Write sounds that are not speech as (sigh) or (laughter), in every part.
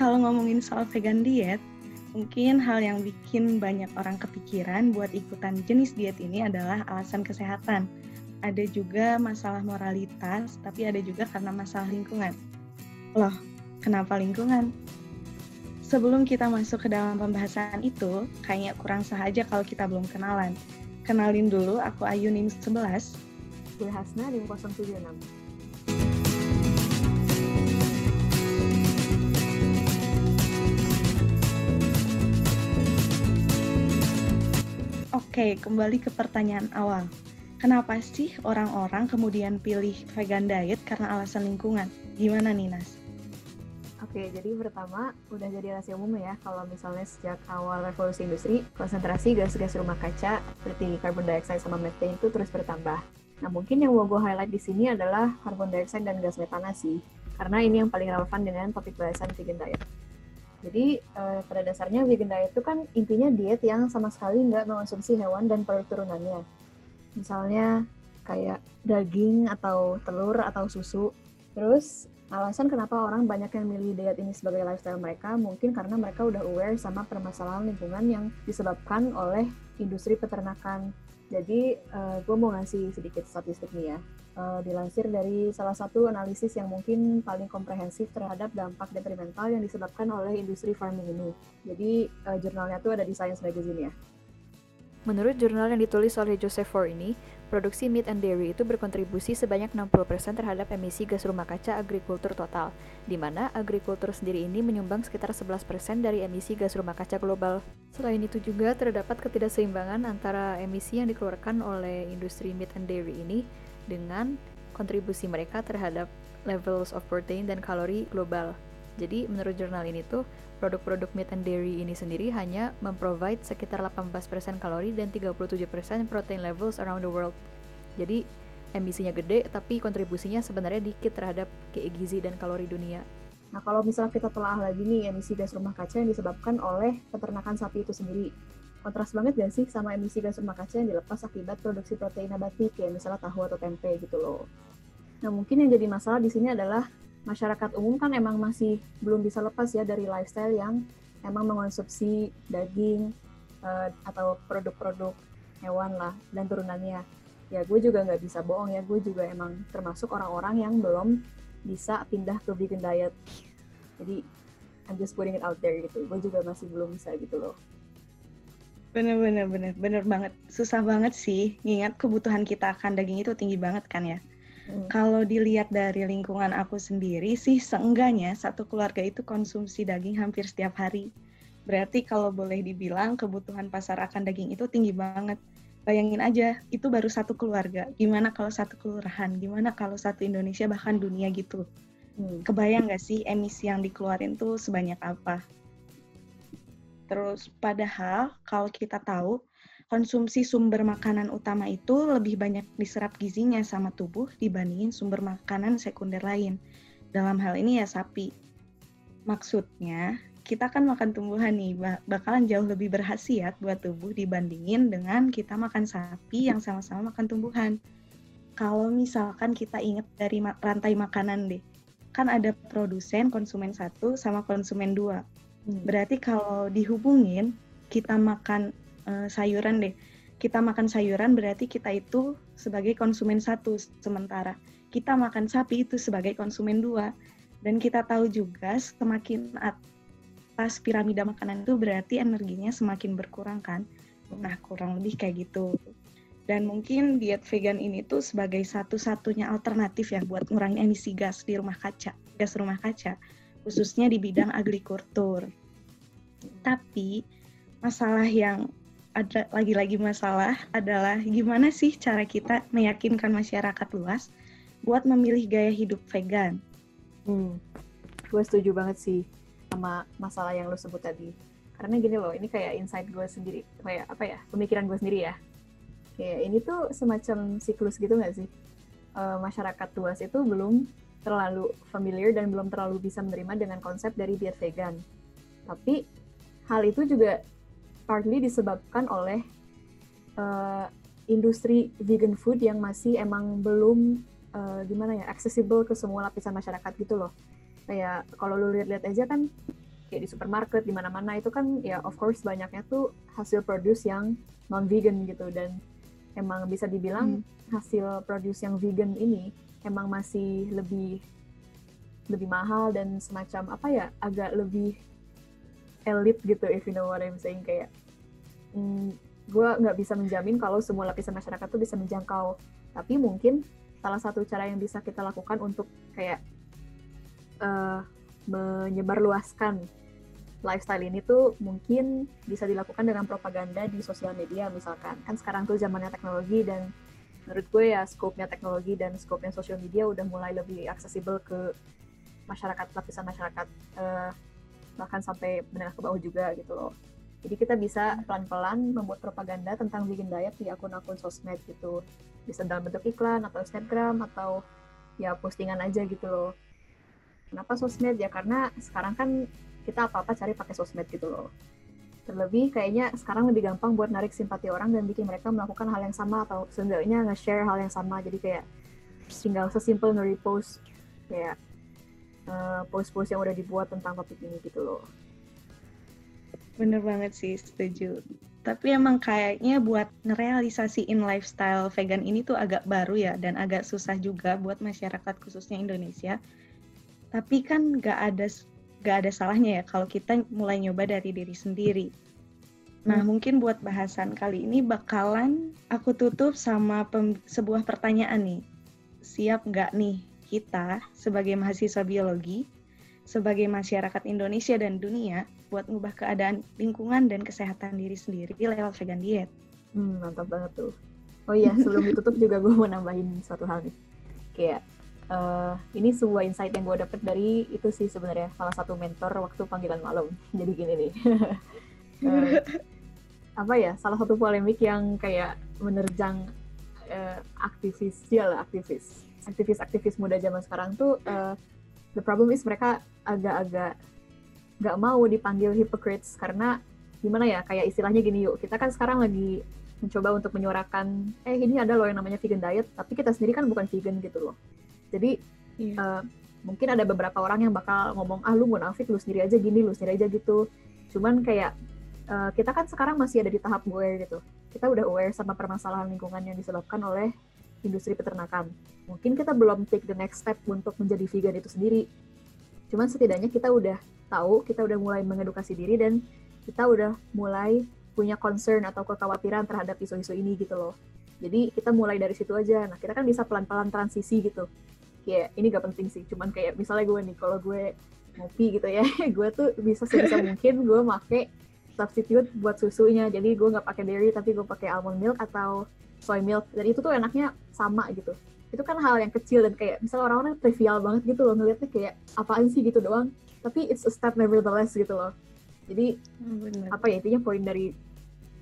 kalau ngomongin soal vegan diet, mungkin hal yang bikin banyak orang kepikiran buat ikutan jenis diet ini adalah alasan kesehatan. Ada juga masalah moralitas, tapi ada juga karena masalah lingkungan. Loh, kenapa lingkungan? Sebelum kita masuk ke dalam pembahasan itu, kayaknya kurang sah aja kalau kita belum kenalan. Kenalin dulu, aku Ayu NIM 11. Gue Hasna NIM 076. Oke, kembali ke pertanyaan awal. Kenapa sih orang-orang kemudian pilih vegan diet karena alasan lingkungan? Gimana nih, Nas? Oke, jadi pertama udah jadi rahasia umum ya kalau misalnya sejak awal revolusi industri, konsentrasi gas-gas rumah kaca seperti carbon dioxide sama methane itu terus bertambah. Nah, mungkin yang mau gue highlight di sini adalah carbon dioxide dan gas metana sih, karena ini yang paling relevan dengan topik bahasan vegan diet. Jadi uh, pada dasarnya vegan diet itu kan intinya diet yang sama sekali nggak mengonsumsi hewan dan produk turunannya. Misalnya kayak daging atau telur atau susu. Terus alasan kenapa orang banyak yang milih diet ini sebagai lifestyle mereka mungkin karena mereka udah aware sama permasalahan lingkungan yang disebabkan oleh industri peternakan. Jadi uh, gue mau ngasih sedikit statistik nih ya uh, dilansir dari salah satu analisis yang mungkin paling komprehensif terhadap dampak detrimental yang disebabkan oleh industri farming ini. Jadi uh, jurnalnya tuh ada di Science Magazine ya. Menurut jurnal yang ditulis oleh Joseph For ini, produksi meat and dairy itu berkontribusi sebanyak 60% terhadap emisi gas rumah kaca agrikultur total, di mana agrikultur sendiri ini menyumbang sekitar 11% dari emisi gas rumah kaca global. Selain itu juga terdapat ketidakseimbangan antara emisi yang dikeluarkan oleh industri meat and dairy ini dengan kontribusi mereka terhadap levels of protein dan kalori global. Jadi menurut jurnal ini tuh produk-produk meat and dairy ini sendiri hanya memprovide sekitar 18% kalori dan 37% protein levels around the world. Jadi emisinya gede tapi kontribusinya sebenarnya dikit terhadap kayak gizi dan kalori dunia. Nah kalau misalnya kita telah lagi nih emisi gas rumah kaca yang disebabkan oleh peternakan sapi itu sendiri, kontras banget gak sih sama emisi gas rumah kaca yang dilepas akibat produksi protein nabati kayak misalnya tahu atau tempe gitu loh. Nah mungkin yang jadi masalah di sini adalah masyarakat umum kan emang masih belum bisa lepas ya dari lifestyle yang emang mengonsumsi daging uh, atau produk-produk hewan lah dan turunannya. Ya gue juga nggak bisa bohong ya, gue juga emang termasuk orang-orang yang belum bisa pindah ke vegan diet. Jadi I'm just putting it out there gitu. Gue juga masih belum bisa gitu loh. Bener bener bener bener banget susah banget sih ngingat kebutuhan kita akan daging itu tinggi banget kan ya. Hmm. Kalau dilihat dari lingkungan aku sendiri sih seenggaknya satu keluarga itu konsumsi daging hampir setiap hari. Berarti kalau boleh dibilang kebutuhan pasar akan daging itu tinggi banget. Bayangin aja, itu baru satu keluarga. Gimana kalau satu kelurahan? Gimana kalau satu Indonesia bahkan dunia gitu? Hmm. Kebayang gak sih emisi yang dikeluarin tuh sebanyak apa? Terus padahal kalau kita tahu konsumsi sumber makanan utama itu lebih banyak diserap gizinya sama tubuh dibandingin sumber makanan sekunder lain. Dalam hal ini ya sapi. Maksudnya, kita kan makan tumbuhan nih, bakalan jauh lebih berhasiat buat tubuh dibandingin dengan kita makan sapi yang sama-sama makan tumbuhan. Kalau misalkan kita ingat dari rantai makanan deh, kan ada produsen, konsumen satu, sama konsumen dua Hmm. Berarti kalau dihubungin kita makan uh, sayuran deh. Kita makan sayuran berarti kita itu sebagai konsumen satu sementara kita makan sapi itu sebagai konsumen dua. Dan kita tahu juga semakin atas piramida makanan itu berarti energinya semakin berkurang kan. Nah, kurang lebih kayak gitu. Dan mungkin diet vegan ini tuh sebagai satu-satunya alternatif ya buat ngurangi emisi gas di rumah kaca, gas rumah kaca khususnya di bidang agrikultur. Tapi masalah yang ada lagi-lagi masalah adalah gimana sih cara kita meyakinkan masyarakat luas buat memilih gaya hidup vegan. Hmm, gue setuju banget sih sama masalah yang lo sebut tadi. Karena gini loh, ini kayak insight gue sendiri, kayak apa ya, pemikiran gue sendiri ya. Kayak ini tuh semacam siklus gitu gak sih? E, masyarakat luas itu belum terlalu familiar dan belum terlalu bisa menerima dengan konsep dari diet vegan. Tapi hal itu juga partly disebabkan oleh uh, industri vegan food yang masih emang belum uh, gimana ya accessible ke semua lapisan masyarakat gitu loh. Kayak kalau lu lihat-lihat aja kan kayak di supermarket di mana-mana itu kan ya of course banyaknya tuh hasil produce yang non vegan gitu dan emang bisa dibilang hmm. hasil produce yang vegan ini emang masih lebih lebih mahal dan semacam apa ya agak lebih elit gitu if you know what I'm saying. Kayak hmm, gue nggak bisa menjamin kalau semua lapisan masyarakat tuh bisa menjangkau. Tapi mungkin salah satu cara yang bisa kita lakukan untuk kayak uh, menyebarluaskan lifestyle ini tuh mungkin bisa dilakukan dengan propaganda di sosial media misalkan. Kan sekarang tuh zamannya teknologi dan menurut gue ya skopnya teknologi dan skopnya sosial media udah mulai lebih aksesibel ke masyarakat lapisan masyarakat uh, bahkan sampai menengah ke bawah juga gitu loh. Jadi kita bisa pelan-pelan membuat propaganda tentang vegan diet di akun-akun sosmed gitu. Bisa dalam bentuk iklan atau snapgram atau ya postingan aja gitu loh. Kenapa sosmed? Ya karena sekarang kan kita apa-apa cari pakai sosmed gitu loh. Terlebih kayaknya sekarang lebih gampang buat narik simpati orang dan bikin mereka melakukan hal yang sama atau seenggaknya nge-share hal yang sama. Jadi kayak tinggal sesimpel nge-repost kayak uh, post-post yang udah dibuat tentang topik ini gitu loh. Bener banget sih, setuju. Tapi emang kayaknya buat ngerealisasiin lifestyle vegan ini tuh agak baru ya dan agak susah juga buat masyarakat khususnya Indonesia. Tapi kan gak ada gak ada salahnya ya kalau kita mulai nyoba dari diri sendiri. Nah, hmm. mungkin buat bahasan kali ini bakalan aku tutup sama sebuah pertanyaan nih. Siap nggak nih kita sebagai mahasiswa biologi, sebagai masyarakat Indonesia dan dunia buat ngubah keadaan lingkungan dan kesehatan diri sendiri lewat vegan diet? Hmm, mantap banget tuh. Oh iya, sebelum ditutup juga gue mau nambahin satu hal nih. Kayak uh, ini sebuah insight yang gue dapet dari itu sih sebenarnya salah satu mentor waktu panggilan malam jadi gini nih uh, (laughs) apa ya salah satu polemik yang kayak menerjang uh, aktivis ya lah aktivis aktivis-aktivis muda zaman sekarang tuh uh, the problem is mereka agak-agak nggak mau dipanggil hypocrites karena gimana ya kayak istilahnya gini yuk kita kan sekarang lagi mencoba untuk menyuarakan eh ini ada loh yang namanya vegan diet tapi kita sendiri kan bukan vegan gitu loh jadi yeah. Iya. uh, mungkin ada beberapa orang yang bakal ngomong ah lu munafik lu sendiri aja gini lu sendiri aja gitu cuman kayak uh, kita kan sekarang masih ada di tahap aware gitu kita udah aware sama permasalahan lingkungan yang disebabkan oleh industri peternakan. Mungkin kita belum take the next step untuk menjadi vegan itu sendiri. Cuman setidaknya kita udah tahu kita udah mulai mengedukasi diri dan kita udah mulai punya concern atau kekhawatiran terhadap isu-isu ini gitu loh. Jadi kita mulai dari situ aja. Nah kita kan bisa pelan-pelan transisi gitu. Kayak ini gak penting sih. Cuman kayak misalnya gue nih kalau gue ngopi gitu ya (laughs) gue tuh bisa sebisa (laughs) mungkin gue make substitute buat susunya. Jadi gue nggak pakai dairy tapi gue pakai almond milk atau soy milk dan itu tuh enaknya sama gitu. Itu kan hal yang kecil dan kayak misalnya orang-orang trivial banget gitu loh ngeliatnya kayak apaan sih gitu doang. Tapi it's a step nevertheless gitu loh. Jadi hmm, apa ya intinya poin dari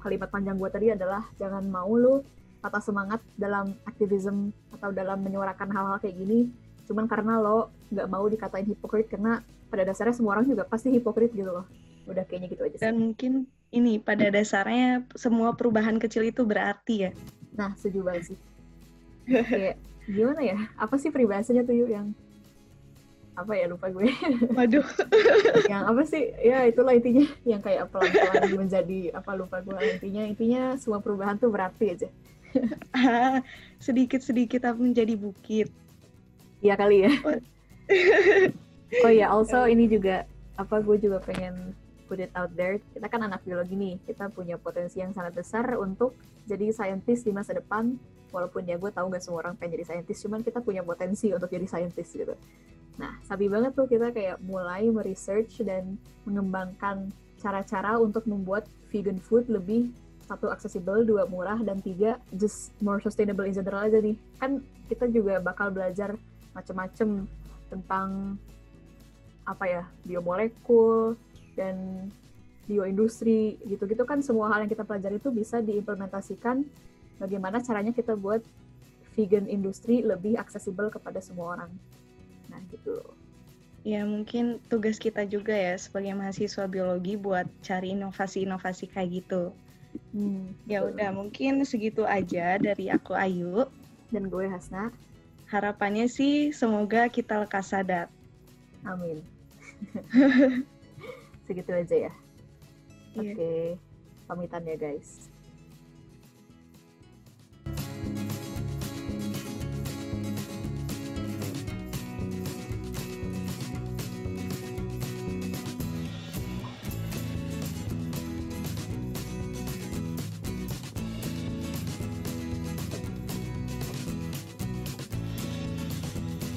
kalimat panjang gue tadi adalah jangan mau lu patah semangat dalam aktivisme atau dalam menyuarakan hal-hal kayak gini. Cuman karena lo nggak mau dikatain hipokrit karena pada dasarnya semua orang juga pasti hipokrit gitu loh. Udah kayaknya gitu aja sih. dan mungkin ini pada dasarnya semua perubahan kecil itu berarti ya nah setuju banget sih. (laughs) Kayak gimana ya? Apa sih peribahasanya tuh yuk yang apa ya? Lupa gue. Waduh. (laughs) Yang apa sih? Ya itulah intinya. Yang kayak pelan-pelan menjadi apa lupa gue. Intinya intinya semua perubahan tuh berarti aja. Sedikit-sedikit tapi menjadi bukit. Iya kali ya. Oh, (laughs) oh iya, also ini juga apa gue juga pengen put it out there. Kita kan anak biologi nih, kita punya potensi yang sangat besar untuk jadi saintis di masa depan. Walaupun ya gue tahu gak semua orang pengen jadi saintis, cuman kita punya potensi untuk jadi saintis gitu. Nah, sabi banget tuh kita kayak mulai meresearch dan mengembangkan cara-cara untuk membuat vegan food lebih satu accessible, dua murah, dan tiga just more sustainable in general aja nih. Kan kita juga bakal belajar macam-macam tentang apa ya biomolekul dan bioindustri gitu-gitu kan semua hal yang kita pelajari itu bisa diimplementasikan bagaimana caranya kita buat vegan industri lebih aksesibel kepada semua orang. Nah gitu. Ya mungkin tugas kita juga ya sebagai mahasiswa biologi buat cari inovasi-inovasi kayak gitu. Hmm, ya udah mungkin segitu aja dari aku Ayu dan gue Hasna. Harapannya sih semoga kita lekas sadar. Amin. (laughs) segitu aja ya. Iya. Oke, pamitan ya guys.